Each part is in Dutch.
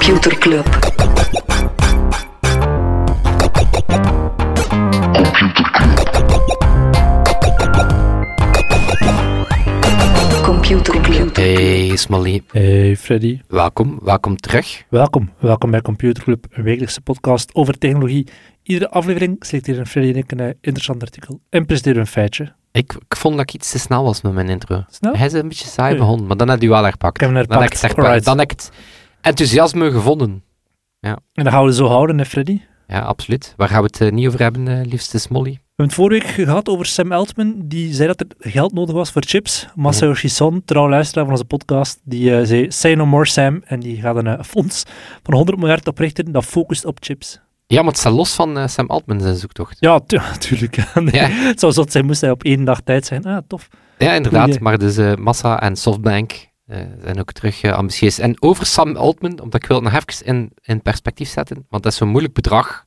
Computer Club. Computer Club. Hey Smally, Hey Freddy, welkom, welkom terug. welkom. Welkom bij Computer Club, een wekelijkse podcast over technologie. Iedere aflevering selecteren Freddy en ik een eh, interessant artikel en presenteren een feitje. Ik, ik vond dat ik iets te snel was met mijn intro. Snel? Hij is een beetje saai begonnen, maar dan heb je wel herpakt. Ik heb hem Dan heb ik herpakt. het herpakt. Alright. Dan heb ik het enthousiasme gevonden. En dat gaan we zo houden, hè Freddy. Ja, absoluut. Waar gaan we het eh, niet over hebben, eh, liefste Smolly? We hebben het vorige week gehad over Sam Altman, die zei dat er geld nodig was voor chips. Masayoshi Son, trouw luisteraar van onze podcast, die eh, zei Say no more Sam, en die gaat een fonds van 100 miljard oprichten dat focust op chips. Ja, maar het staat los van Sam Altman zijn zoektocht. Ja, tu- natuurlijk. Nee, Ja. Het zou zot zijn, moest hij op één dag tijd zijn. Ah, tof. Ja, inderdaad. Goeie. Maar dus Massa en Softbank zijn ook terug eh, ambitieus. En over Sam Altman, omdat ik wil het nog even in, in perspectief zetten, want dat is zo'n moeilijk bedrag.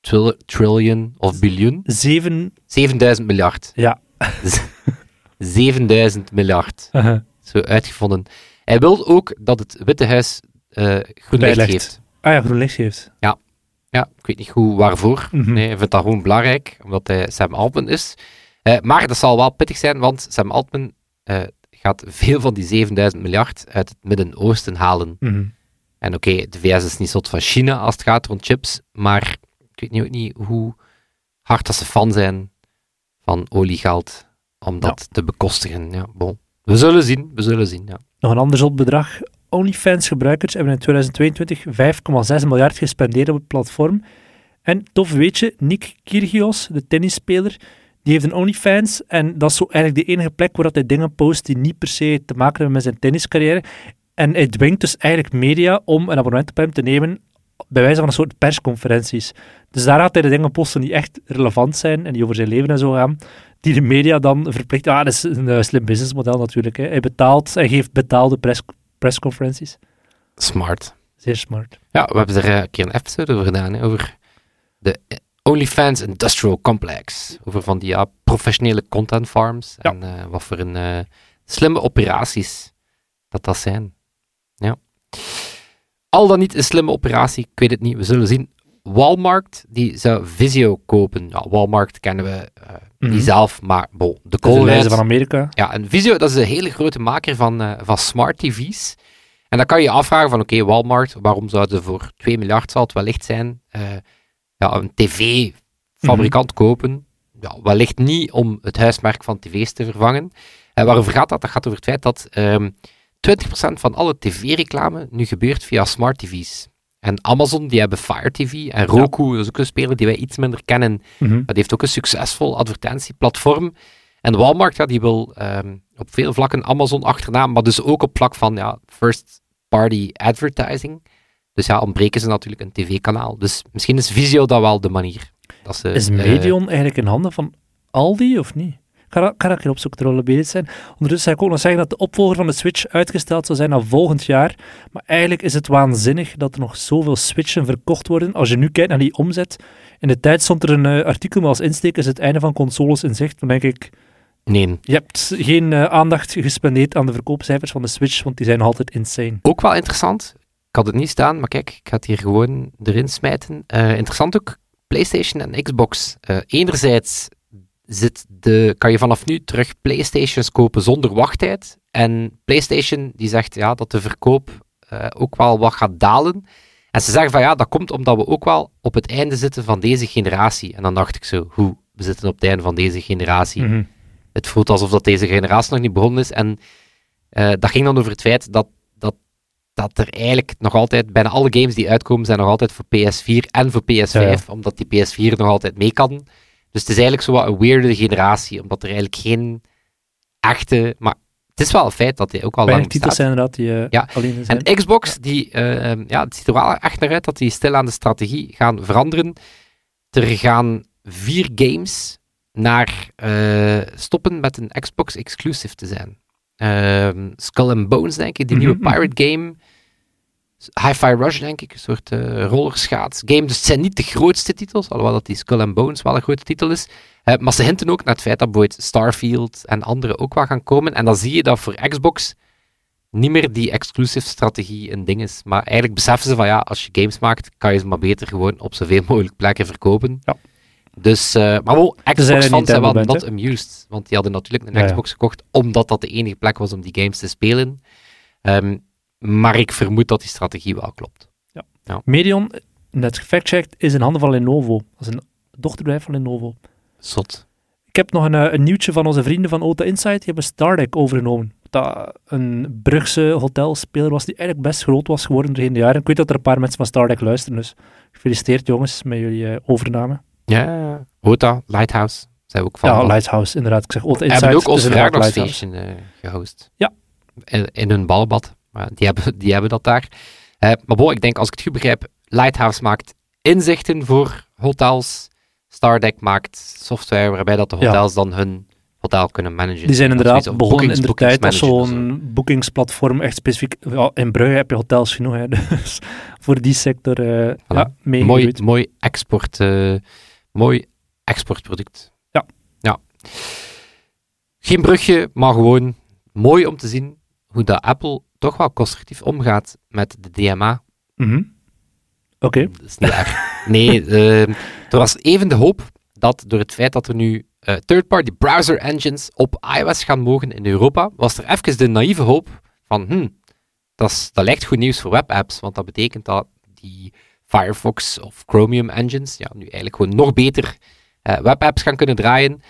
Tril- trillion of biljoen. Zeven... 7000 miljard. Ja. 7000 miljard. uh Zo uitgevonden. Hij wil ook dat het Witte Huis eh groen licht geeft. Ah ja, groen licht geeft. Ja, ik weet niet goed waarvoor. Mhm. Nee, hij vindt dat gewoon belangrijk, omdat hij Sam Altman is. Eh, maar dat zal wel pittig zijn, want Sam Altman eh, gaat veel van die 7000 miljard uit het Midden-Oosten halen. Mhm. En oké, de VS is niet zot van China als het gaat rond chips, maar ik weet niet, ook niet hoe hard dat ze fan zijn van oliegeld om dat te bekostigen. Ja, bon. We zullen zien, we zullen zien. Ja. Nog een ander zot bedrag. OnlyFans-gebruikers hebben in 2022 5,6 miljard gespendeerd op het platform. En tof weetje, Nick Kyrgios, de tennisspeler, die heeft een OnlyFans. En dat is zo eigenlijk de enige plek waar dat hij dingen post die niet per se te maken hebben met zijn tenniscarrière. En hij dwingt dus eigenlijk media om een abonnement op hem te nemen bij wijze van een soort persconferenties. Dus daar gaat hij de dingen posten die echt relevant zijn en die over zijn leven en zo gaan, die de media dan verplicht... Ja, dat is een eh, slim businessmodel natuurlijk. Hè. Hij betaalt, hij geeft betaalde press, persconferenties. Smart. Zeer smart. Ja, we hebben er eh, een keer een episode over gedaan, hè, over de OnlyFans Industrial Complex. Over van die ja, professionele content farms Ja. en eh, wat voor een eh, slimme operaties dat dat zijn. Ja. Al dan niet een slimme operatie, ik weet het niet, we zullen zien. Walmart, die zou Visio kopen. Ja, Walmart kennen we eh, Mhm. niet zelf, maar bon, de wijze van Amerika. ja, en Visio, dat is een hele grote maker van, van smart TV's. En dan kan je je afvragen van, oké, Walmart, waarom zouden ze voor 2 miljard, zal het wellicht zijn, ja, een tv-fabrikant kopen? Ja, wellicht niet om het huismerk van tv's te vervangen. En waarover gaat dat? Dat gaat over het feit dat ehm 20% van alle tv-reclame nu gebeurt via smart tv's. En Amazon, die hebben Fire TV. En Roku, dat is ook een speler die wij iets minder kennen, Mhm. maar die heeft ook een succesvol advertentieplatform. En Walmart, ja, die wil ehm, op veel vlakken Amazon achterna, maar dus ook op vlak van ja, first-party advertising. Dus ja, ontbreken ze natuurlijk een tv-kanaal. Dus misschien is Visio dat wel de manier. Dat ze, Is eh, Medion eigenlijk in handen van Aldi of niet? Ga dat, opzoeken terwijl we bezig zijn. Ondertussen zou ik ook nog zeggen dat de opvolger van de Switch uitgesteld zou zijn naar volgend jaar. Maar eigenlijk is het waanzinnig dat er nog zoveel Switchen verkocht worden. Als je nu kijkt naar die omzet. In de tijd stond er een eh, artikel met als insteek is het einde van consoles in zicht. Dan denk ik, nee. je hebt geen eh, aandacht gespendeerd aan de verkoopcijfers van de Switch, want die zijn nog altijd insane. Ook wel interessant. Ik had het niet staan, maar kijk, ik ga het hier gewoon erin smijten. Eh, interessant ook, PlayStation en Xbox. Eh, enerzijds zit de, kan je vanaf nu terug PlayStations kopen zonder wachttijd. En PlayStation die zegt ja, dat de verkoop eh, ook wel wat gaat dalen. En ze zeggen van ja, dat komt omdat we ook wel op het einde zitten van deze generatie. En dan dacht ik zo, hoe? We zitten op het einde van deze generatie Mhm. het voelt alsof dat deze generatie nog niet begonnen is. En dat ging dan over het feit dat, dat, er eigenlijk nog altijd, bijna alle games die uitkomen, zijn nog altijd voor PS4 en voor PS5, Ja, ja. omdat die PS4 nog altijd mee kan. Dus het is eigenlijk zo wat een weirde generatie, omdat er eigenlijk geen echte, maar het is wel een feit dat die ook al lang Weinig titels zijn inderdaad die eh, Ja, alleen zijn. En Xbox, die, eh, ehm, ja, het ziet er wel echt naar uit dat die stil aan de strategie gaan veranderen. Er gaan vier games naar eh, stoppen met een Xbox exclusive te zijn. Ehm, Skull and Bones, denk ik, die Mhm, nieuwe. Pirate game. Hi-Fi Rush, denk ik, een soort eh rollerschaats game. Dus het zijn niet de grootste titels, alhoewel dat die Skull and Bones wel een grote titel is. Eh, maar ze hinten ook naar het feit dat bijvoorbeeld Starfield en andere ook wel gaan komen. En dan zie je dat voor Xbox niet meer die exclusive strategie een ding is. Maar eigenlijk beseffen ze van ja, als je games maakt, kan je ze maar beter gewoon op zoveel mogelijk plekken verkopen. Ja. Dus, eh, maar wel, er Xbox een fans zijn wel not amused. Want die hadden natuurlijk een Ja, ja. Xbox gekocht, omdat dat de enige plek was om die games te spelen. Ehm, maar ik vermoed dat die strategie wel klopt. Medion, net gefactcheckt, is in handen van Lenovo. Dat is een dochterbedrijf van Lenovo. Zot. Ik heb nog een, eh, een nieuwtje van onze vrienden van Ota Insight. Die hebben Stardeck overgenomen. Dat een Brugse hotelspeler was die eigenlijk best groot was geworden doorheen de jaren. Ik weet dat er een paar mensen van Stardeck luisteren, dus gefeliciteerd jongens met jullie eh, overname. Ja, Hota, Lighthouse, zijn we ook van. ja, Lighthouse, inderdaad. Ik zeg Insight. hebben ook ons Lighthouse. verjaardagsfeestje eh gehost. Ja. In, in hun ballenbad. Maar die, hebben, die hebben dat daar. Eh, maar bon, ik denk, als ik het goed begrijp, Lighthouse maakt inzichten voor hotels. Stardeck maakt software waarbij dat de Ja. hotels dan hun hotel kunnen managen. Die zijn inderdaad begonnen in de tijd als zo'n boekingsplatform, echt specifiek. Ja, in Brugge heb je hotels genoeg, hè, dus voor die sector eh ja, Mooi, mooi, export, eh, mooi exportproduct. Ja. ja. Geen brugje, maar gewoon mooi om te zien hoe dat Apple toch wel constructief omgaat met de DMA. Mhm. Oké. Dat is niet erg. Nee, eh, er was even de hoop dat door het feit dat er nu eh, third-party browser engines op iOS gaan mogen in Europa, was er even de naïeve hoop van, hm, dat, is- dat lijkt goed nieuws voor webapps, want dat betekent dat die Firefox of Chromium engines ja, nu eigenlijk gewoon nog beter eh, webapps gaan kunnen draaien.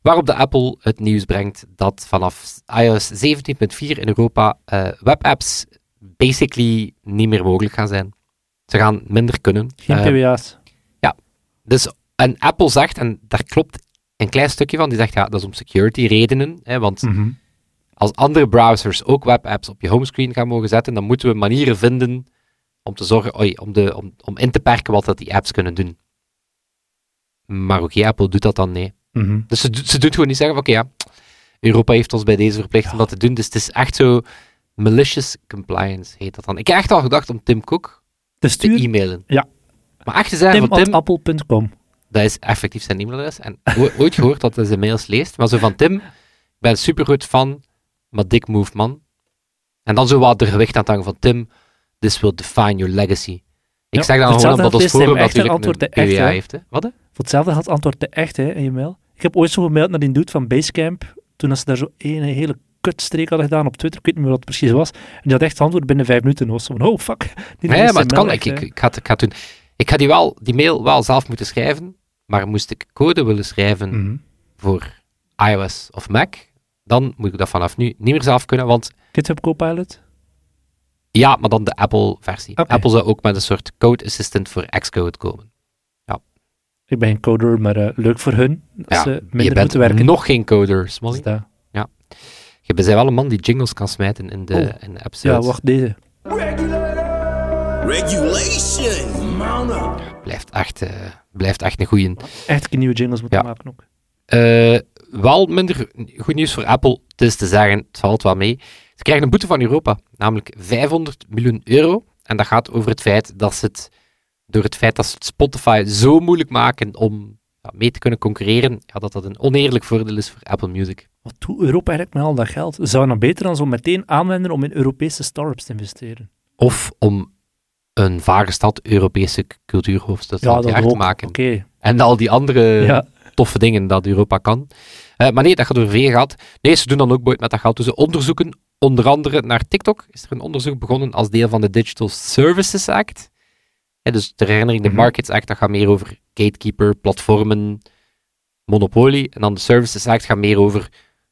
Waarop de Apple het nieuws brengt dat vanaf iOS 17.4 in Europa eh, webapps basically niet meer mogelijk gaan zijn. Ze gaan minder kunnen. Geen Eh, PWA's. dus, en Apple zegt, en daar klopt een klein stukje van, die zegt ja, dat is om security redenen. Hè, want Mhm. als andere browsers ook webapps op je homescreen gaan mogen zetten, dan moeten we manieren vinden om te zorgen, oei, om, de, om, om in te perken wat dat die apps kunnen doen. Maar oké, Apple doet dat dan nee. Mhm. Dus ze, doet- ze doet gewoon niet zeggen van, oké ja, Europa heeft ons bij deze verplicht om dat te doen. Dus het is echt zo malicious compliance heet dat dan. Ik heb echt al gedacht om Tim Cook te stuur e-mailen. Ja. Maar echt te zeggen van Tim, tim.apple.com. dat is effectief zijn e-mailadres. En ooit gehoord dat hij zijn mails leest. Maar zo van Tim, ik ben super goed fan, maar dik move man. En dan zo wat er gewicht aan het hangen van Tim, this will define your legacy. Ik zeg dan gewoon omdat ons forum natuurlijk antwoord een te echt, PWA hè? heeft. Hè? Wat? Voor hetzelfde had het antwoord de echt hè, in je mail. Ik heb ooit zo gemaild naar die dude van Basecamp, toen als ze daar zo een hele kutstreek hadden gedaan op Twitter, ik weet niet meer wat het precies was. En die had echt antwoord binnen vijf minuten. was zo van, oh fuck. Die leest maar het kan. Ik, echt, ik, ga het, ik ga het doen. Ik ga die, wel, die mail wel zelf moeten schrijven, maar moest ik code willen schrijven Mhm. voor iOS of Mac, dan moet ik dat vanaf nu niet meer zelf kunnen, want GitHub Copilot? Ja, maar dan de Apple-versie. Apple zou ook met een soort code assistant voor Xcode komen. Ik ben geen coder, maar eh, leuk voor hun. Ja, ze je minder bent moeten werken. nog geen coder, Smolly. Dus dat- Je bent wel een man die jingles kan smijten in de, Oh. in de Ja, wacht, deze. Regulation. Blijft echt, eh, blijft echt een goeie. Echt een nieuwe jingles moeten Ja. maken ook. Eh, wel minder goed nieuws voor Apple. Het is te zeggen, het valt wel mee. Ze krijgen een boete van Europa, namelijk 500 miljoen euro. En dat gaat over het feit dat ze het, door het feit dat ze het Spotify zo moeilijk maken om ja, mee te kunnen concurreren, ja, dat dat een oneerlijk voordeel is voor Apple Music. Wat doet Europa eigenlijk met al dat geld? Zou het dan beter dan zo meteen aanwenden om in Europese startups te investeren? Of om een vage stad Europese cultuurhoofdstad jaar te maken. Oké. En al die andere Ja. toffe dingen dat Europa kan. Eh, maar nee, dat gaat over veel geld. Nee, ze doen dan ook boeit met dat geld. Dus ze onderzoeken, onder andere naar TikTok, is er een onderzoek begonnen als deel van de Digital Services Act. Dus ter herinnering, de Mhm. Markets Act, dat gaat meer over gatekeeper, platformen, monopolie. En dan de Services Act gaat meer over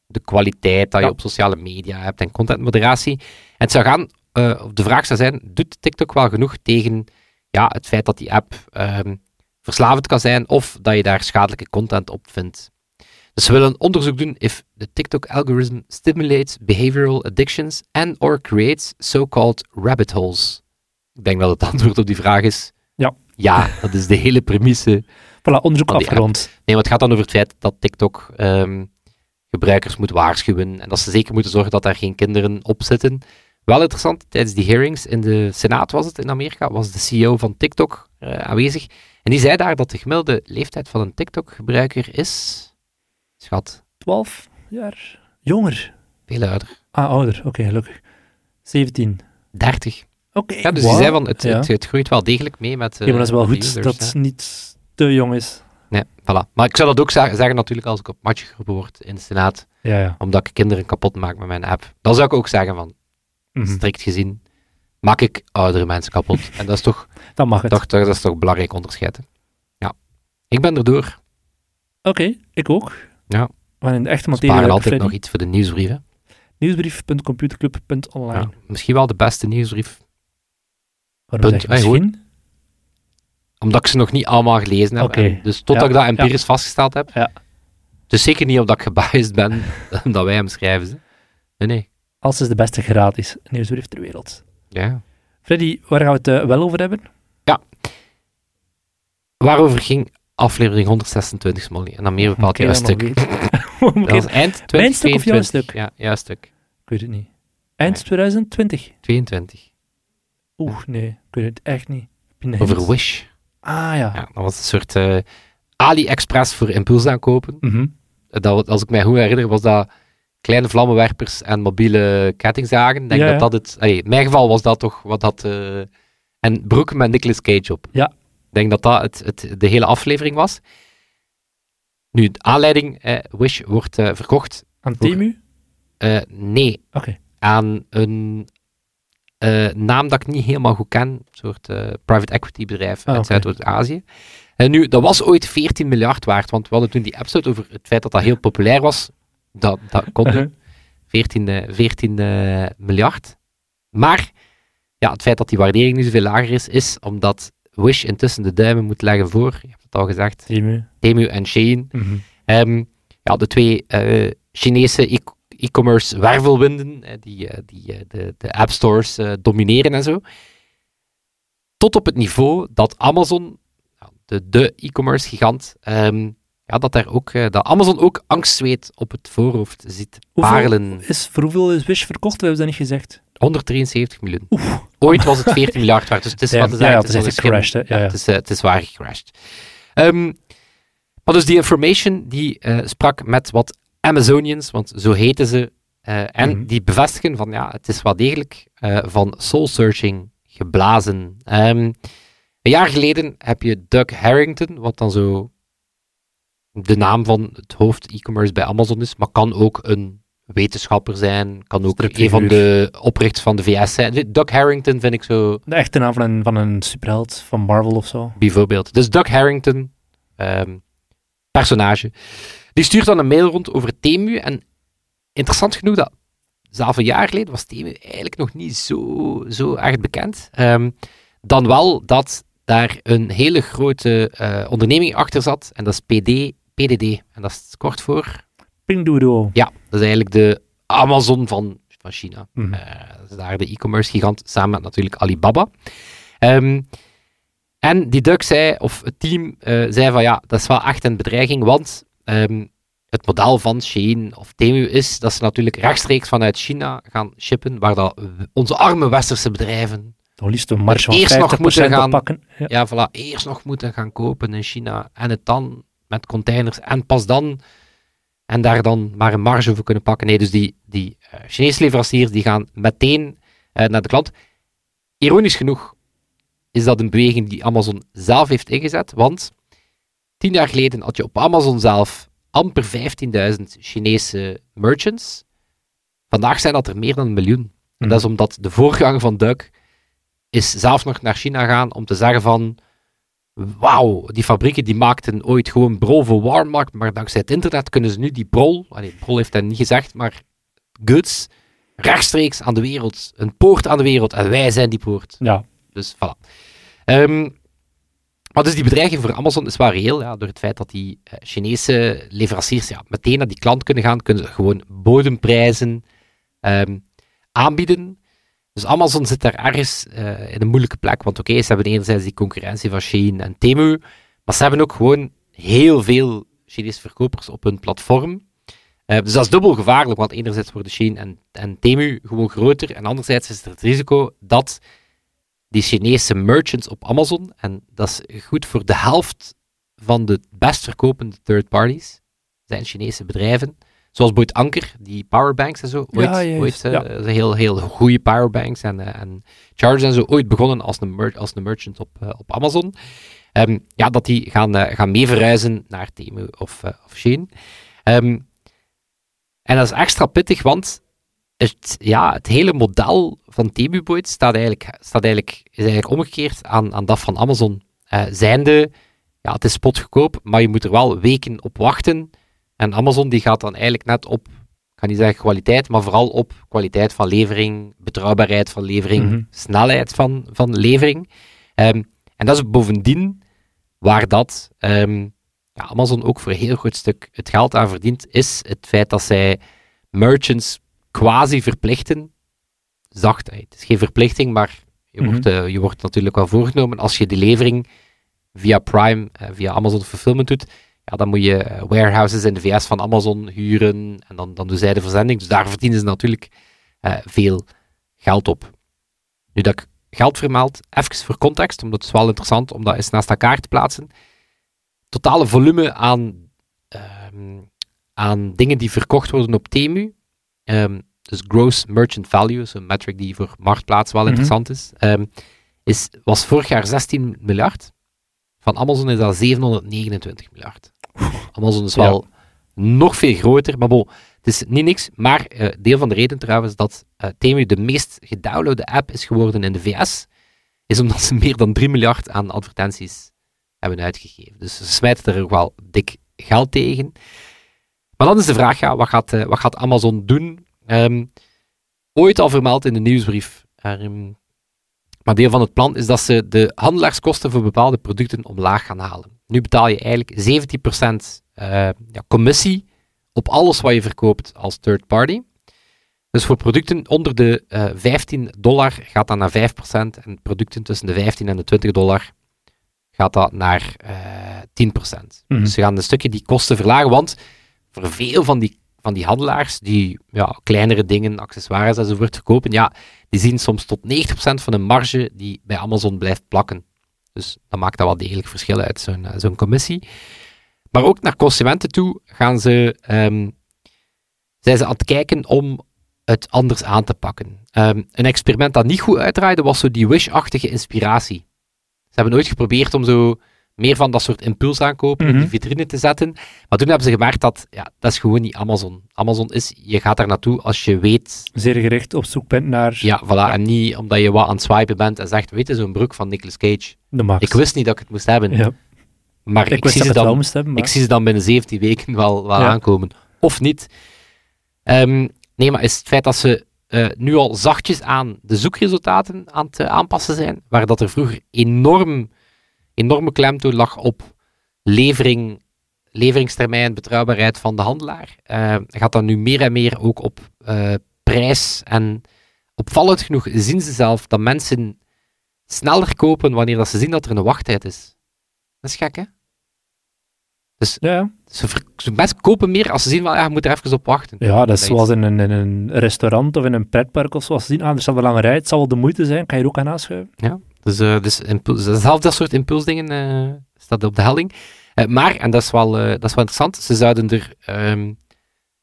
de kwaliteit dat je Ja. op sociale media hebt en contentmoderatie. En het zou gaan, eh, de vraag zou zijn, doet TikTok wel genoeg tegen ja, het feit dat die app ehm, verslavend kan zijn of dat je daar schadelijke content op vindt. Dus ze willen een onderzoek doen if the TikTok algorithm stimulates behavioral addictions and or creates so-called rabbit holes. Ik denk dat het antwoord op die vraag is Ja. ja, dat is de hele premisse. Voilà, onderzoek afgerond. Nee, want het gaat dan over het feit dat TikTok ehm, gebruikers moet waarschuwen en dat ze zeker moeten zorgen dat daar geen kinderen op zitten. Wel interessant, tijdens die hearings in de Senaat was het in Amerika, was de CEO van TikTok eh, aanwezig. En die zei daar dat de gemiddelde leeftijd van een TikTok-gebruiker is... Schat, 12 jaar jonger. veel ouder. Ah, ouder. Oké, gelukkig. 17. 30. Oké. Ja, dus wow. die zei van, het, Ja. het, het groeit wel degelijk mee met Ja, maar dat is wel de goed dat het niet te jong is. Nee, voilà. Maar ik zou dat ook zeggen natuurlijk als ik op match geroepen word in de Senaat, Ja, ja. omdat ik kinderen kapot maak met mijn app. Dan zou ik ook zeggen van, Mhm. strikt gezien, maak ik oudere mensen kapot. En dat is toch, Dan mag het. toch, dat is toch belangrijk onderscheid. hè. Ja. Ik ben erdoor. Oké, ik ook. Ja. Gaan in de echte materie sparen altijd Freddy. nog iets voor de nieuwsbrieven. Nieuwsbrief.computerclub.online. Ja. Misschien wel de beste nieuwsbrief. Waarom Punt. zeg je Hey? Omdat ik ze nog niet allemaal gelezen heb. Dus totdat Ja, ik dat empirisch vastgesteld heb. Ja. Dus zeker niet omdat ik gebiased ben, dat wij hem schrijven. Ze. Nee, nee. Als is de beste gratis nieuwsbrief ter wereld. Ja. Freddy, waar gaan we het eh, wel over hebben? Waarover ging aflevering 126, Smolly? En dan meer bepaald jouw dan nog stuk. weet. Dat was eind 2022. Mijn stuk of jouw stuk? Ja, jouw stuk. Ik weet het niet. Eind 2020. 22. Oeh, nee, ik weet het echt niet. Je een Over? Wish. Ah ja. Ja, dat was een soort eh, AliExpress voor impulsaankopen. Mhm. Dat, als ik mij goed herinner, was dat kleine vlammenwerpers en mobiele kettingzagen. Denk Ja, dat dat het... allee, in mijn geval was dat toch wat dat... eh, en broeken met Nicolas Cage op. Ja. Ik denk dat dat het, het, de hele aflevering was. Nu, de aanleiding, eh, Wish wordt eh, verkocht. Aan Temu? eh, nee, Oké. aan een eh, naam dat ik niet helemaal goed ken. Een soort eh, private equity bedrijf Ah, uit oké. Zuidoost-Azië. En nu, dat was ooit 14 miljard waard, want we hadden toen die episode over het feit dat dat heel populair was. Dat, dat kon Uh-huh. nu. 14, eh, 14 eh, miljard. Maar ja, het feit dat die waardering nu zoveel lager is, is omdat Wish intussen de duimen moet leggen voor, je hebt het al gezegd, Temu. Temu en Shein. Mhm. Ehm, ja, de twee eh, Chinese e- e-commerce wervelwinden, eh, die, eh, die de, de app stores eh, domineren en zo. Tot op het niveau dat Amazon, ja, de, de e-commerce gigant, ehm, ja, dat, daar ook, dat Amazon ook angstzweet op het voorhoofd ziet Hoeveel parelen. Is, voor hoeveel is Wish verkocht? We hebben dat niet gezegd. 173 miljoen. Ooit was het 14 miljard waard, dus het is wat te ja, zeggen. ja, het is echt gecrashed, hè. Ja, ja. Het, is, eh, het is waar gecrashed. Ehm, maar dus die information die eh, sprak met wat Amazonians, want zo heten ze, eh, en Mhm. die bevestigen van ja, het is wel degelijk van soul searching geblazen. Ehm, een jaar geleden heb je Doug Harrington, wat dan zo de naam van het hoofd e-commerce bij Amazon is, maar kan ook een wetenschapper zijn, kan ook een van de oprichters van de VS zijn. Doug Harrington vind ik zo De echte naam van een, van een superheld van Marvel of zo. bijvoorbeeld. Dus Doug Harrington, ehm, personage, die stuurt dan een mail rond over Temu. En interessant genoeg, dat zelf een jaar geleden was Temu eigenlijk nog niet zo, zo echt bekend. Ehm, dan wel dat daar een hele grote eh, onderneming achter zat. En dat is PD, PDD. En dat is kort voor... Pinduoduo. Ja, dat is eigenlijk de Amazon van, van China. Dat is daar de e-commerce gigant, samen met natuurlijk Alibaba. Ehm, en die Duck zei, of het team eh, zei van ja, dat is wel echt een bedreiging, want ehm, het model van Shein of Temu is dat ze natuurlijk rechtstreeks vanuit China gaan shippen, waar dat onze arme westerse bedrijven Dan liefst een marge van Eerst nog 50% moeten gaan- oppakken. Ja. ja, voilà, eerst nog moeten gaan kopen in China en het dan met containers en pas dan en daar dan maar een marge voor kunnen pakken. Nee, dus die, die eh, Chinese leveranciers die gaan meteen eh, naar de klant. Ironisch genoeg is dat een beweging die Amazon zelf heeft ingezet, want tien jaar geleden had je op Amazon zelf amper 15.000 Chinese merchants. Vandaag zijn dat er meer dan een miljoen. En dat is omdat de voorganger van Duck is zelf nog naar China gaan om te zeggen van wauw, die fabrieken die maakten ooit gewoon brol voor Walmart, maar dankzij het internet kunnen ze nu die brol, allee, brol heeft hij niet gezegd, maar goods rechtstreeks aan de wereld, een poort aan de wereld, en wij zijn die poort. Ja. Dus voilà. Ehm, maar dus die bedreiging voor Amazon is wel reëel, ja, door het feit dat die eh, Chinese leveranciers ja, meteen naar die klant kunnen gaan, kunnen ze gewoon bodemprijzen ehm, aanbieden. Dus Amazon zit daar ergens eh, in een moeilijke plek, want oké, ze hebben enerzijds die concurrentie van Shein en Temu, maar ze hebben ook gewoon heel veel Chinese verkopers op hun platform. Eh, dus dat is dubbel gevaarlijk, want enerzijds worden Shein en, en Temu gewoon groter, en anderzijds is er het risico dat die Chinese merchants op Amazon, en dat is goed voor de helft van de best verkopende third parties, zijn Chinese bedrijven, Zoals Boyd Anker, die powerbanks en zo. Ooit, Ja, juist, ooit eh, ja. heel, heel goede powerbanks en, eh, en chargers en zo. Ooit begonnen als een, mer- als een merchant op, eh, op Amazon. Ehm, ja, dat die gaan, gaan mee verhuizen naar Temu of, of Shein. Ehm, en dat is extra pittig, want het, ja, het hele model van Temu Boyd staat eigenlijk, staat eigenlijk, is eigenlijk omgekeerd aan, aan dat van Amazon. Zijnde, ja, het is spotgoedkoop, maar je moet er wel weken op wachten. En Amazon die gaat dan eigenlijk net op, ik ga niet zeggen kwaliteit, maar vooral op kwaliteit van levering, betrouwbaarheid van levering, Mhm. snelheid van, van levering. Ehm, en dat is bovendien waar dat ehm, ja, Amazon ook voor een heel groot stuk het geld aan verdient, is het feit dat zij merchants quasi verplichten. Zacht, hè, het is geen verplichting, maar je, Mhm. wordt, eh, je wordt natuurlijk wel voorgenomen als je de levering via Prime, eh, via Amazon Fulfillment doet, ja, dan moet je eh, warehouses in de VS van Amazon huren en dan, dan doen zij de verzending. Dus daar verdienen ze natuurlijk eh, veel geld op. Nu dat ik geld vermeld, even voor context, omdat het is wel interessant om dat eens naast elkaar te plaatsen. Totale volume aan, ehm, aan dingen die verkocht worden op Temu, ehm, dus gross merchant value, een metric die voor marktplaats wel Mhm. interessant is, ehm, is, was vorig jaar 16 miljard. Van Amazon is dat 729 miljard. Amazon is Ja. wel nog veel groter, maar bon, het is niet niks. Maar eh, deel van de reden trouwens dat eh, Temu de meest gedownloade app is geworden in de VS, is omdat ze meer dan 3 miljard aan advertenties hebben uitgegeven. Dus ze smijten er ook wel dik geld tegen. Maar dan is de vraag, ja, wat, gaat, eh, wat gaat Amazon doen? Ehm, ooit al vermeld in de nieuwsbrief. Ehm, maar deel van het plan is dat ze de handelaarskosten voor bepaalde producten omlaag gaan halen. Nu betaal je eigenlijk 17% eh, ja, commissie op alles wat je verkoopt als third party. Dus voor producten onder de eh, 15 dollar gaat dat naar 5%. En producten tussen de 15 en de 20 dollar gaat dat naar eh 10%. Mhm. Dus ze gaan een stukje die kosten verlagen. Want voor veel van die, van die handelaars die ja, kleinere dingen, accessoires enzovoort verkopen, ja, die zien soms tot 90% van de marge die bij Amazon blijft plakken. Dus dat maakt dat wel degelijk verschil uit, zo'n eh, zo'n commissie. Maar ook naar consumenten toe gaan ze, ehm, zijn ze aan het kijken om het anders aan te pakken. Ehm, een experiment dat niet goed uitdraaide was zo die Wish-achtige inspiratie. Ze hebben ooit geprobeerd om zo meer van dat soort impulsaankopen in Mhm. die vitrine te zetten. Maar toen hebben ze gemerkt dat ja, dat is gewoon niet Amazon. Amazon is, je gaat daar naartoe als je weet Zeer gericht op zoek bent naar ja, voilà. En niet omdat je wat aan het swipen bent en zegt, weet je, zo'n broek van Nicolas Cage. de max. Ik wist niet dat ik het moest hebben, ja. maar Ik, zie, ze dan, moest hebben, maar... ik zie ze dan binnen 17 weken wel, wel Ja. aankomen. Of niet. Ehm, nee, maar is het feit dat ze eh, nu al zachtjes aan de zoekresultaten aan het eh, aanpassen zijn, waar dat er vroeger enorm, enorme klemtoon lag op levering, leveringstermijn, betrouwbaarheid van de handelaar, eh, gaat dat nu meer en meer ook op eh, prijs. En opvallend genoeg zien ze zelf dat mensen sneller kopen wanneer dat ze zien dat er een wachttijd is. Dat is gek, hè? Ja, ja. Ze, mensen kopen meer als ze zien van, ja, je moet er even op wachten. ja, dat is zoals in een, in een restaurant of in een pretpark of zoals ze zien. Ah, er staat een lange rij, het zal wel de moeite zijn, kan je er ook aan aanschuiven. Dus, eh dus dat soort impulsdingen eh staat op de helling. Eh, maar, en dat is, wel, dat is wel interessant, ze zouden er ehm,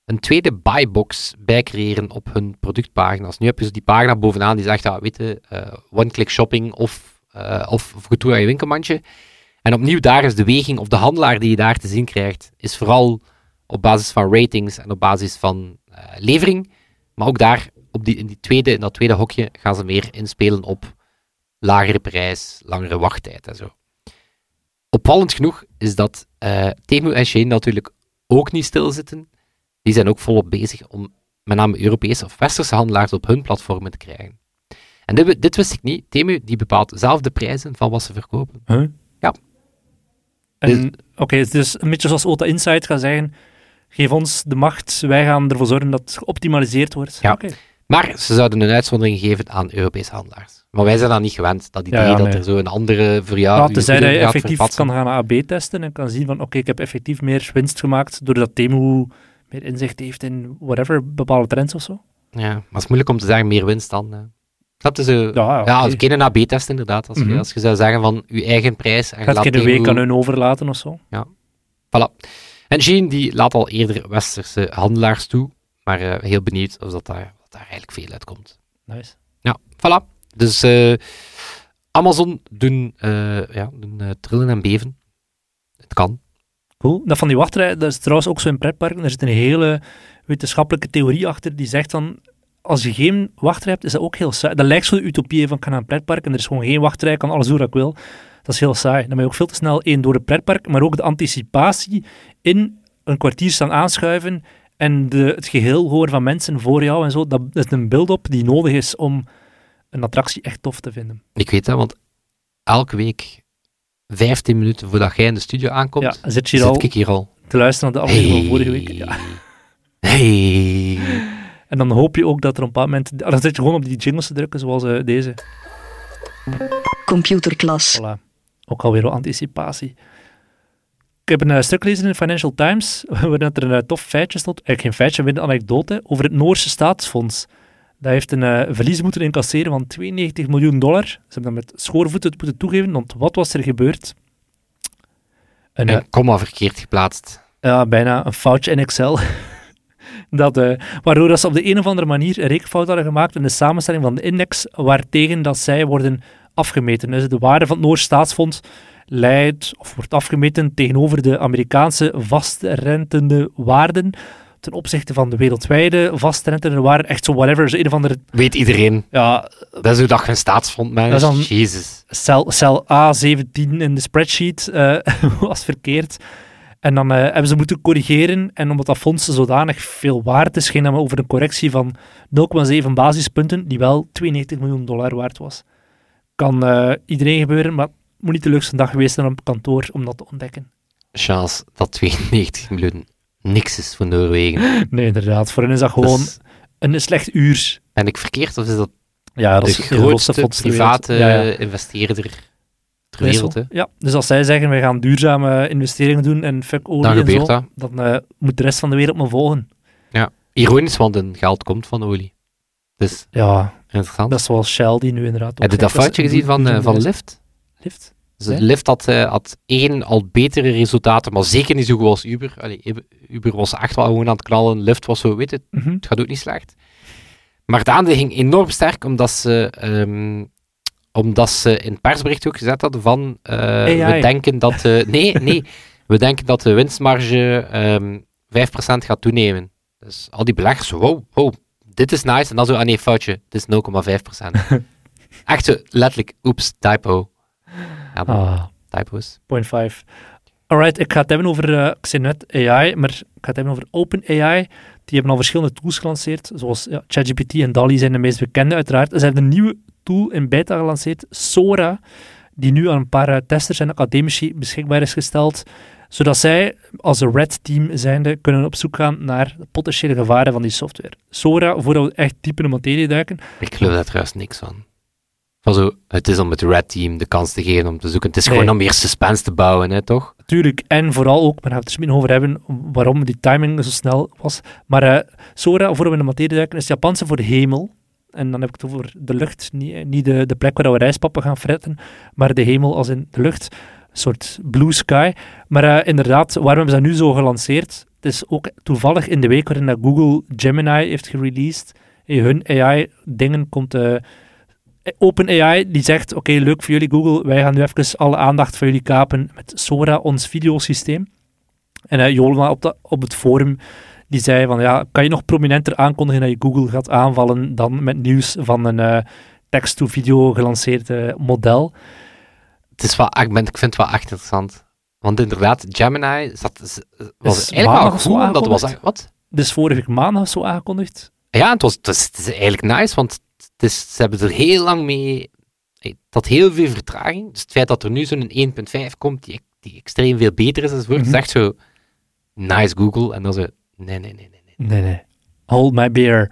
een tweede buybox bij creëren op hun productpagina's. Nu heb je dus die pagina bovenaan die zegt, ja, weet je, one-click shopping of, of, aan je winkelmandje. En opnieuw, daar is de weging of de handelaar die je daar te zien krijgt, is vooral op basis van ratings en op basis van levering. Maar ook daar, op die, in, die tweede, in dat tweede hokje, gaan ze meer inspelen op lagere prijs, langere wachttijd en zo. Opvallend genoeg is dat eh Temu en Shein natuurlijk ook niet stilzitten. Die zijn ook volop bezig om met name Europese of Westerse handelaars op hun platformen te krijgen. En dit, dit wist ik niet. Temu die bepaalt zelf de prijzen van wat ze verkopen. Huh? Ja. En, Oké, het is dus een beetje zoals Ota Insight gaat zeggen, geef ons de macht, wij gaan ervoor zorgen dat het geoptimaliseerd wordt. Ja. Oké. Maar ze zouden een uitzondering geven aan Europese handelaars. Maar wij zijn dat niet gewend. Dat idee Ja, ja, dat er zo een andere jou... Ja, uw tenzij dat je effectief verpatsen. kan gaan AB testen en kan zien van oké, ik heb effectief meer winst gemaakt doordat Temu meer inzicht heeft in whatever, bepaalde trends of zo. Ja, maar het is moeilijk om te zeggen meer winst dan... eh. Snap je? Zo, Ja, ja, Ja, als ik een AB-test inderdaad. Als, je, Mhm. als je zou zeggen van je eigen prijs en je Gaat je Temu- week aan hun overlaten of zo? Voilà. En Shane die laat al eerder westerse handelaars toe, maar eh, heel benieuwd of dat daar, dat daar eigenlijk veel uitkomt. Nice. Ja, voilà. Dus eh, Amazon doen, eh, ja, doen eh, trillen en beven. Het kan. Cool. Dat van die wachtrij, dat is trouwens ook zo in pretparken. Er zit een hele wetenschappelijke theorie achter die zegt dan, als je geen wachtrij hebt, is dat ook heel saai. Dat lijkt zo'n utopie van, ik ga naar een pretpark en er is gewoon geen wachtrij, ik kan alles doen wat ik wil. Dat is heel saai. Dan ben je ook veel te snel één door het pretpark, maar ook de anticipatie in een kwartier staan aanschuiven en de, het geheel horen van mensen voor jou en zo. Dat is een build-up die nodig is om een attractie echt tof te vinden. Ik weet dat, want elke week 15 minuten voordat jij in de studio aankomt, Ja, zit je hier al zit ik hier al. te luisteren naar de aflevering van vorige week. Ja. Hey. En dan hoop je ook dat er op een bepaald moment... Dan zit je gewoon op die jingles te drukken, zoals eh, deze. Computerklas. Voilà. Ook alweer wat anticipatie. Ik heb een eh, stuk gelezen in de Financial Times, waarin er een eh, tof feitje stond, eigenlijk geen feitje, maar een anekdote, over het Noorse staatsfonds. Dat heeft een eh, verlies moeten incasseren van 92 miljoen dollar. Ze hebben dat met schoorvoeten moeten toegeven, want wat was er gebeurd? Een, eh, En komma verkeerd geplaatst. ja, bijna een foutje in Excel. dat, eh, waardoor dat ze op de een of andere manier een rekenfout hadden gemaakt in de samenstelling van de index waartegen dat zij worden afgemeten. Dus de waarde van het Noors staatsfonds leidt of wordt afgemeten tegenover de Amerikaanse vastrentende waarden ten opzichte van de wereldwijde vastrentende waarden. Echt zo whatever, zo een of andere... Weet iedereen. Ja, Dat is hoe dat je een. Dat is dan- Jezus. cel, cel A17 in de spreadsheet eh, was verkeerd. En dan eh, hebben ze moeten corrigeren. En omdat dat fonds zodanig veel waard is, ging dat maar over een correctie van 0,7 basispunten, die wel 92 miljoen dollar waard was. Kan eh, iedereen gebeuren, maar het moet niet de leukste dag geweest zijn op kantoor om dat te ontdekken. Chance dat 92 miljoen niks is voor Noorwegen. Nee, inderdaad. Voor hen is dat gewoon Dus een slecht uur. ben ik verkeerd of is dat Ja, dat de is grootste grootste private Ja, ja. investeerder ter wereld? hè? Ja, dus als zij zeggen, wij gaan duurzame investeringen doen en fuck olie Dan en gebeurt zo, dat. dan eh, moet de rest van de wereld me volgen. Ironisch, want een geld komt van olie. Dus Ja, interessant. dat is zoals Shell die nu inderdaad... Heb je dat foutje gezien van, eh, van Lyft? Lyft? Dus. Lyft had, eh, had één al betere resultaten, maar zeker niet zo goed als Uber. Allee, Uber- was echt wel gewoon aan het knallen. Lyft was zo, weet je, Mhm. het gaat ook niet slecht. Maar de aandeel ging enorm sterk, omdat ze, ehm, omdat ze in het persbericht ook gezet hadden van, eh, we denken dat, de nee, nee, we denken dat de winstmarge ehm 5% gaat toenemen. Dus al die beleggers, wow, wow, dit is nice. En dan zo, ah nee, foutje, het is 0,5%. Echt zo, letterlijk, oeps, typo. Ja, Ah, typo's. point five. Alright, ik ga het hebben over, eh, ik zei net AI, maar ik ga het hebben over OpenAI. Die hebben al verschillende tools gelanceerd, zoals ja, ChatGPT en DALI zijn de meest bekende uiteraard. Ze hebben een nieuwe tool in beta gelanceerd, Sora, die nu aan een paar eh, testers en academici beschikbaar is gesteld, zodat zij als een red team zijnde kunnen op zoek gaan naar de potentiële gevaren van die software. Sora, voordat we echt diep in de materie duiken, Ik geloof daar trouwens niks van. Van zo, het is om het Red Team de kans te geven om te zoeken. Het is Nee. gewoon om meer suspense te bouwen, hè, toch? Tuurlijk, en vooral ook, maar daar gaan we het er misschien over hebben, waarom die timing zo snel was. Maar eh, Sora, voor we in de materie duiken, is het Japanse voor de hemel. En dan heb ik het over de lucht, niet, niet de, de plek waar we rijstpappen gaan fretten, maar de hemel als in de lucht. Een soort blue sky. Maar eh, inderdaad, waarom hebben ze dat nu zo gelanceerd? Het is ook toevallig in de week waarin dat Google Gemini heeft gereleased. In hun AI-dingen komt... eh OpenAI die zegt, oké, leuk voor jullie Google, wij gaan nu even alle aandacht van jullie kapen met Sora, ons videosysteem. En uh, Jolma op, de, op het forum, die zei van, ja, kan je nog prominenter aankondigen dat je Google gaat aanvallen dan met nieuws van een uh, text-to-video gelanceerd uh, model? Het is wel, ik, ben, ik vind het wel echt interessant. Want inderdaad, Gemini zat, was Is eigenlijk wel goed, dat was wat? Dus vorige maandag zo aangekondigd. Ja, het, was, het, is, het is eigenlijk nice, want het is, ze hebben er heel lang mee... Het had heel veel vertraging. Dus het feit dat er nu zo'n 1.5 komt, die, die extreem veel beter is, enzovoort, mm -hmm. is echt zo... Nice Google. En dan zo... Nee, nee, nee, nee. Nee, nee. nee. Hold my beer.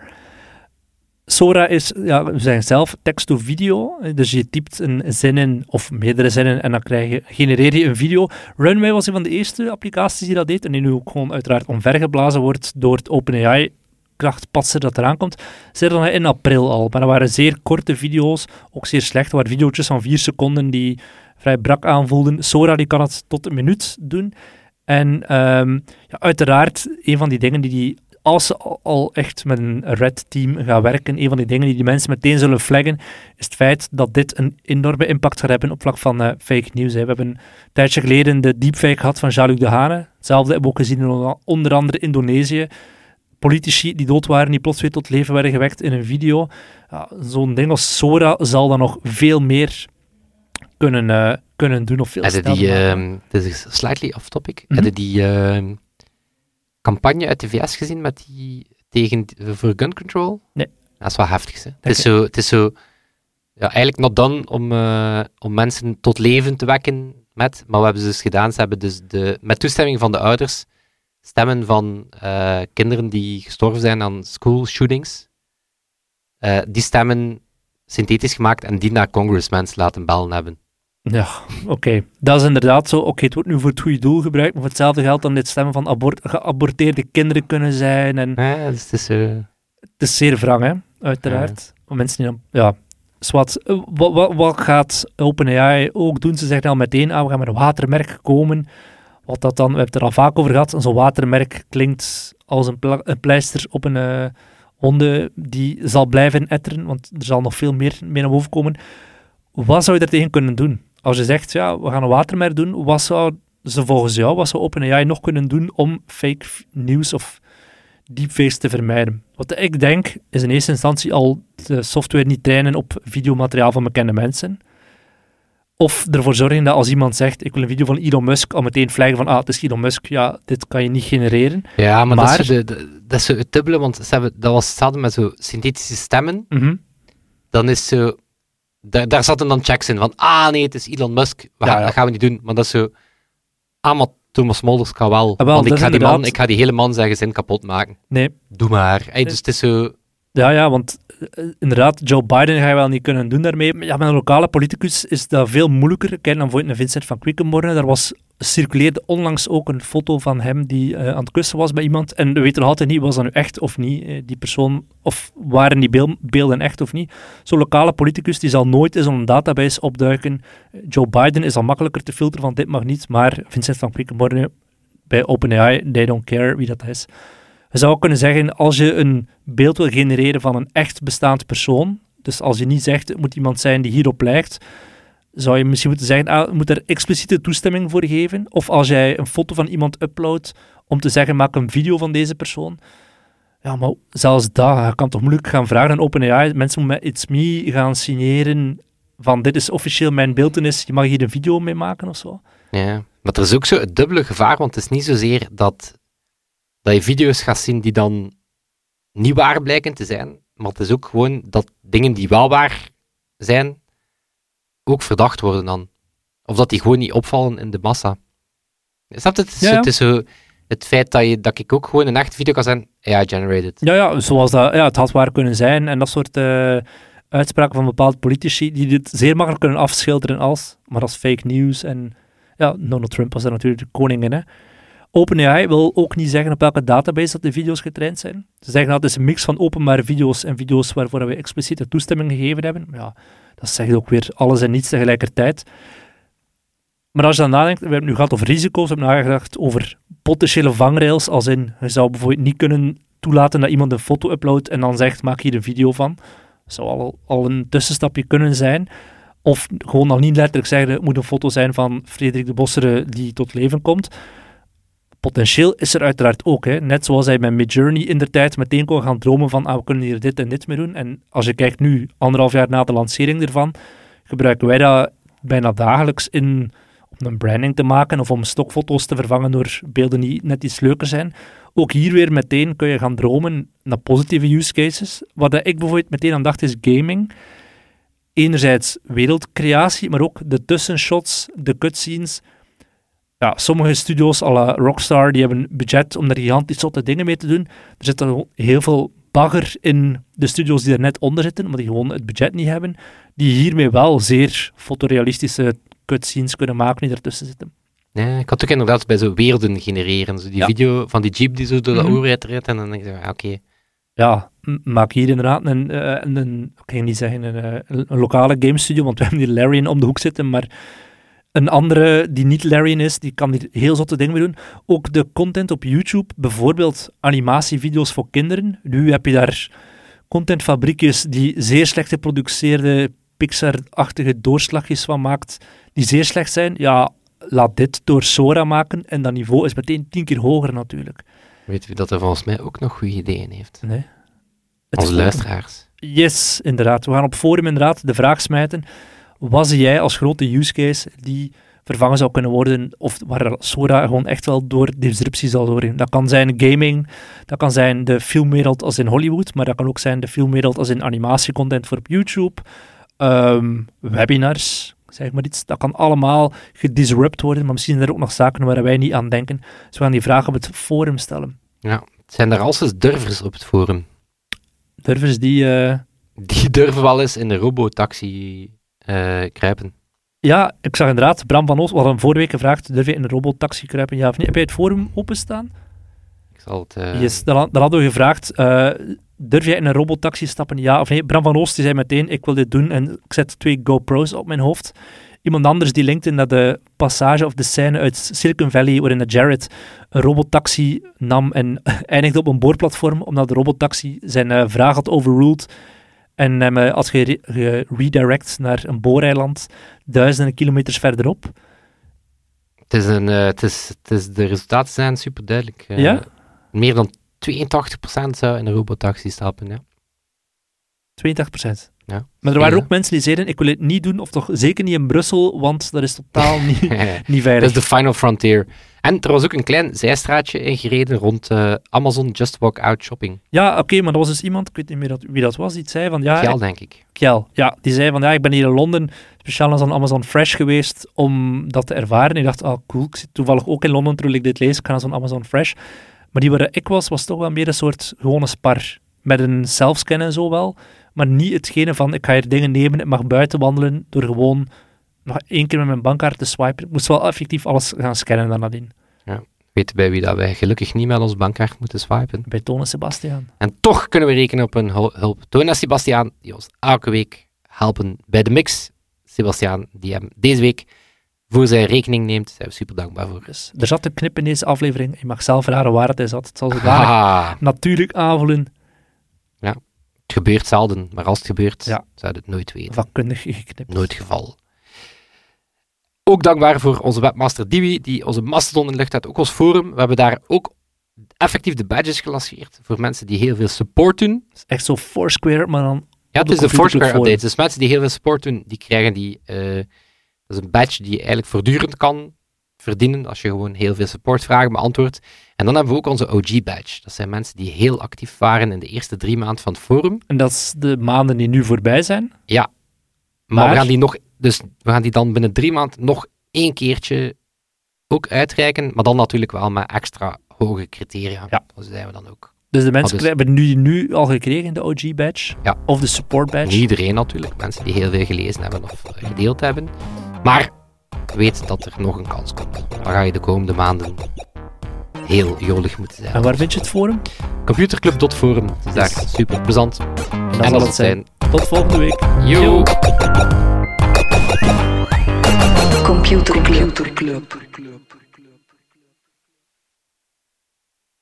Sora is, ja, we zeggen zelf, text-to-video. Dus je typt een zin in, of meerdere zinnen, en dan krijg je, genereer je een video. Runway was een van de eerste applicaties die dat deed, en die nu ook gewoon uiteraard omvergeblazen wordt door het OpenAI krachtpatser dat eraan komt. Ze dan in april al, maar dat waren zeer korte video's, ook zeer slecht. Dat waren video's van vier seconden die vrij brak aanvoelden. Sora die kan het tot een minuut doen. En ehm, ja, uiteraard, een van die dingen die die, als ze al, echt met een red team gaan werken, een van die dingen die die mensen meteen zullen flaggen, is het feit dat dit een enorme impact gaat hebben op vlak van eh, fake news. We hebben een tijdje geleden de deepfake gehad van Jean-Luc Dehane. Hetzelfde hebben we ook gezien in onder andere Indonesië. Politici die dood waren, die plots weer tot leven werden gewekt in een video. Ja, Zo'n ding als Sora zal dan nog veel meer kunnen, eh, kunnen doen of veel Hadden sneller die, ehm, dit is slightly off topic, Mhm. hadden die ehm, campagne uit de VS gezien met die tegen, voor gun control? Nee. Dat is wel heftig, hè? Het is, zo, het is zo, ja, eigenlijk not done om, eh, om mensen tot leven te wekken met, maar wat hebben ze dus gedaan? Ze hebben dus de, met toestemming van de ouders stemmen van eh, kinderen die gestorven zijn aan school shootings, eh, die stemmen synthetisch gemaakt en die naar congressmen laten bellen hebben. Ja, oké. Dat is inderdaad zo. Oké, het wordt nu voor het goede doel gebruikt, maar voor hetzelfde geld dan dit stemmen van abort geaborteerde kinderen kunnen zijn. En Ja, dus het is zo... het is zeer wrang, hè, uiteraard. Om mensen die dan... Ja, Wat, wat, wat gaat OpenAI ook doen? Ze zeggen al meteen, ah, we gaan met een watermerk komen. Wat dat dan... We hebben het er al vaak over gehad. Zo'n watermerk klinkt als een, een pleister op een honden die zal blijven etteren, want er zal nog veel meer mee naar boven komen. Wat zou je er tegen kunnen doen? Als je zegt, ja, we gaan een watermerk doen, wat zou ze volgens jou, wat zou OpenAI nog kunnen doen om fake nieuws of deepfakes te vermijden? Wat ik denk, is in eerste instantie al de software niet trainen op videomateriaal van bekende mensen. Of ervoor zorgen dat als iemand zegt, ik wil een video van Elon Musk, al meteen flaggen van, ah, het is Elon Musk, ja, dit kan je niet genereren. Ja, maar, dat, is zo de, de- dat is zo het dubbele, want ze hebben, dat was hetzelfde met zo synthetische stemmen. Mhm. Dan is zo... Daar, daar zaten dan checks in van, ah nee, het is Elon Musk, we Ja, gaan, ja. dat gaan we niet doen. Maar dat is zo... Ah, maar Thomas Molders kan wel. Ah, wel, want ik ga, die man, inderdaad- ik ga die hele man zijn gezin kapot maken. Nee, Doe maar. Hey, dus het is zo... Ja, ja, want inderdaad, Joe Biden ga je wel niet kunnen doen daarmee. Met een lokale politicus is dat veel moeilijker. Kijk dan bijvoorbeeld naar Vincent van Quickenborne. Daar was, circuleerde onlangs ook een foto van hem die eh, aan het kussen was bij iemand. En we weten nog altijd niet, was dat nu echt of niet, eh, die persoon, of waren die beel- beelden echt of niet. Zo'n lokale politicus die zal nooit in zo'n database opduiken. Eh, Joe Biden is al makkelijker te filteren van dit mag niet, maar Vincent van Quickenborne bij OpenAI, they don't care wie dat is. Je zou kunnen zeggen, als je een beeld wil genereren van een echt bestaand persoon, dus als je niet zegt, het moet iemand zijn die hierop lijkt, zou je misschien moeten zeggen, ah, moet er expliciete toestemming voor geven. Of als jij een foto van iemand uploadt, om te zeggen, maak een video van deze persoon. Ja, maar zelfs je kan toch moeilijk gaan vragen aan OpenAI, mensen moeten met It's Me gaan signeren van dit is officieel mijn beeldenis, je mag hier een video mee maken of zo. Ja. Maar er is ook zo het dubbele gevaar, want het is niet zozeer dat, dat je video's gaat zien die dan niet waar blijken te zijn, maar het is ook gewoon dat dingen die wel waar zijn, ook verdacht worden dan. Of dat die gewoon niet opvallen in de massa. Snap je? Het Ja, ja. het, is zo het feit dat, je, dat ik ook gewoon een echte video kan zijn, AI-generated. Ja, ja, zoals dat, ja, het had waar kunnen zijn en dat soort eh, uitspraken van bepaalde politici die dit zeer makkelijk kunnen afschilderen als, maar als fake news. En ja, Donald Trump was daar natuurlijk de koning in. Hè. OpenAI wil ook niet zeggen op welke database dat de video's getraind zijn. Ze zeggen dat het is een mix van openbare video's en video's waarvoor we expliciete toestemming gegeven hebben. Ja, dat zegt ook weer alles en niets tegelijkertijd. Maar als je dan nadenkt, we hebben nu gehad over risico's, we hebben nagedacht over potentiële vangrails, als in, je zou bijvoorbeeld niet kunnen toelaten dat iemand een foto uploadt en dan zegt, maak hier een video van. Dat zou al, een tussenstapje kunnen zijn. Of gewoon nog niet letterlijk zeggen, het moet een foto zijn van Frederik de Bossere die tot leven komt. Potentieel is er uiteraard ook, hè. net zoals hij met Midjourney in de tijd meteen kon gaan dromen van, ah, we kunnen hier dit en dit mee doen. En als je kijkt nu, anderhalf jaar na de lancering ervan, gebruiken wij dat bijna dagelijks in, om een branding te maken of om stokfoto's te vervangen door beelden die net iets leuker zijn. Ook hier weer meteen kun je gaan dromen naar positieve use cases. Wat ik bijvoorbeeld meteen aan dacht is gaming. Enerzijds wereldcreatie, maar ook de tussenshots, de cutscenes. Ja, sommige studios, à la Rockstar, die hebben budget om daar gigantisch zotte dingen mee te doen. Er zit dan heel veel bagger in de studios die er net onder zitten, omdat die gewoon het budget niet hebben. Die hiermee wel zeer fotorealistische cutscenes kunnen maken die ertussen zitten. Ja, ik had ook inderdaad bij zo werelden genereren. Zo die Ja. video van die jeep die zo door de oerheid rijdt. En dan denk ik, oké. ja, maak hier inderdaad een, eh, een, een ik niet zeggen een, eh, een lokale game studio, want we hebben hier Larian om de hoek zitten, maar een andere die niet Larian is, die kan hier heel zotte dingen mee doen. Ook de content op YouTube, bijvoorbeeld animatievideo's voor kinderen. Nu heb je daar contentfabriekjes die zeer slecht geproduceerde Pixar-achtige doorslagjes van maakt, die zeer slecht zijn. Ja, laat dit door Sora maken en dat niveau is meteen tien keer hoger natuurlijk. Weet u dat er volgens mij ook nog goede ideeën heeft? Nee. Het Onze forum. luisteraars. Yes, inderdaad. We gaan op forum inderdaad de vraag smijten. Wat zie jij als grote use case die vervangen zou kunnen worden, of waar Sora gewoon echt wel door disruptie zal doorheen? Dat kan zijn gaming, dat kan zijn de filmwereld als in Hollywood, maar dat kan ook zijn de filmwereld als in animatiecontent voor op YouTube, ehm, webinars, zeg maar iets. Dat kan allemaal gedisrupt worden, maar misschien zijn er ook nog zaken waar wij niet aan denken. Dus we gaan die vraag op het forum stellen. Ja. Zijn er al eens durvers op het forum? Durvers die... eh, Die durven wel eens in de robotaxi kruipen. Ja, ik zag inderdaad, Bram van Oost, we hadden vorige week gevraagd, durf je in een robotaxi kruipen, ja of niet? Heb jij het forum openstaan? Ik zal het... eh, yes, dan, had- dan hadden we gevraagd, eh, durf jij in een robotaxi stappen, ja of nee? Bram van Oost die zei meteen, ik wil dit doen en ik zet twee GoPro's op mijn hoofd. Iemand anders die linkte naar de passage of de scène uit Silicon Valley, waarin de Jared een robotaxi nam en eindigde op een boorplatform, omdat de robotaxi zijn eh, vraag had overruled en hem eh, had gere- geredirect naar een booreiland duizenden kilometers verderop. Het is een, eh, het is, het is, de resultaten zijn super duidelijk. Ja? Meer dan 82% zou in een robotaxi stappen. Ja. 82%. Ja. Maar er waren Ja. ook mensen die zeiden, ik wil het niet doen, of toch zeker niet in Brussel, want dat is totaal niet, niet Dat veilig. is de final frontier. En er was ook een klein zijstraatje ingereden rond eh, Amazon Just Walk Out Shopping. Ja, oké, maar er was dus iemand, ik weet niet meer dat, wie dat was, die het zei van, ja, ik- denk ik. Kjell, ja, die zei van, ja, ik ben hier in Londen speciaal aan Amazon Fresh geweest om dat te ervaren. Ik dacht, ah, cool, ik zit toevallig ook in Londen terwijl ik dit lees, ik ga naar zo'n Amazon Fresh. Maar die waar ik was, was toch wel meer een soort gewone spar. Met een selfscan en zo wel, maar niet hetgene van, ik ga hier dingen nemen, ik mag buiten wandelen door gewoon nog één keer met mijn bankkaart te swipen. Ik moest wel effectief alles gaan scannen dan nadien. Weten bij wie dat wij gelukkig niet met ons bankkaart moeten swipen. Bij Toon en Sebastiaan. En toch kunnen we rekenen op een hul- hulp. Toon en Sebastiaan, die ons elke week helpen bij de mix. Sebastiaan, die hem deze week voor zijn rekening neemt. Daar zijn we super dankbaar voor. Dus er zat een knip in deze aflevering. Je mag zelf raden waar het is zat. Het zal zodanig Haha, natuurlijk aanvullen, het gebeurt zelden, maar als het gebeurt, Ja. zou je het nooit weten. vakkundig geknipt. Nooit geval. Ook dankbaar voor onze webmaster Diwi, die onze Mastodon in de lucht had, ook ons forum. We hebben daar ook effectief de badges gelanceerd voor mensen die heel veel support doen. Het is echt zo Foursquare, maar dan... Ja, het is de Computer Foursquare Club update. Dus mensen die heel veel support doen, die krijgen die... eh, dat is een badge die je eigenlijk voortdurend kan verdienen als je gewoon heel veel supportvragen beantwoordt. En dan hebben we ook onze OG badge. Dat zijn mensen die heel actief waren in de eerste drie maanden van het forum. En dat is de maanden die nu voorbij zijn. Ja. Maar, Maar- we gaan die nog, dus we gaan die dan binnen drie maanden nog één keertje ook uitreiken, maar dan natuurlijk wel met extra hoge criteria. Ja. Dat zijn we dan ook. Dus de mensen dus- hebben nu, nu al gekregen, de OG-badge. Ja. Of de support-badge. Iedereen natuurlijk, mensen die heel veel gelezen hebben of eh, gedeeld hebben. Maar weet dat er nog een kans komt. Dan ga je de komende maanden heel jolig moeten zijn. En waar vind je het forum? Computerclub.forum, het is daar Yes. super plezant. En dat zal dat het zijn. zijn. Tot volgende week. Yo! Computer Club.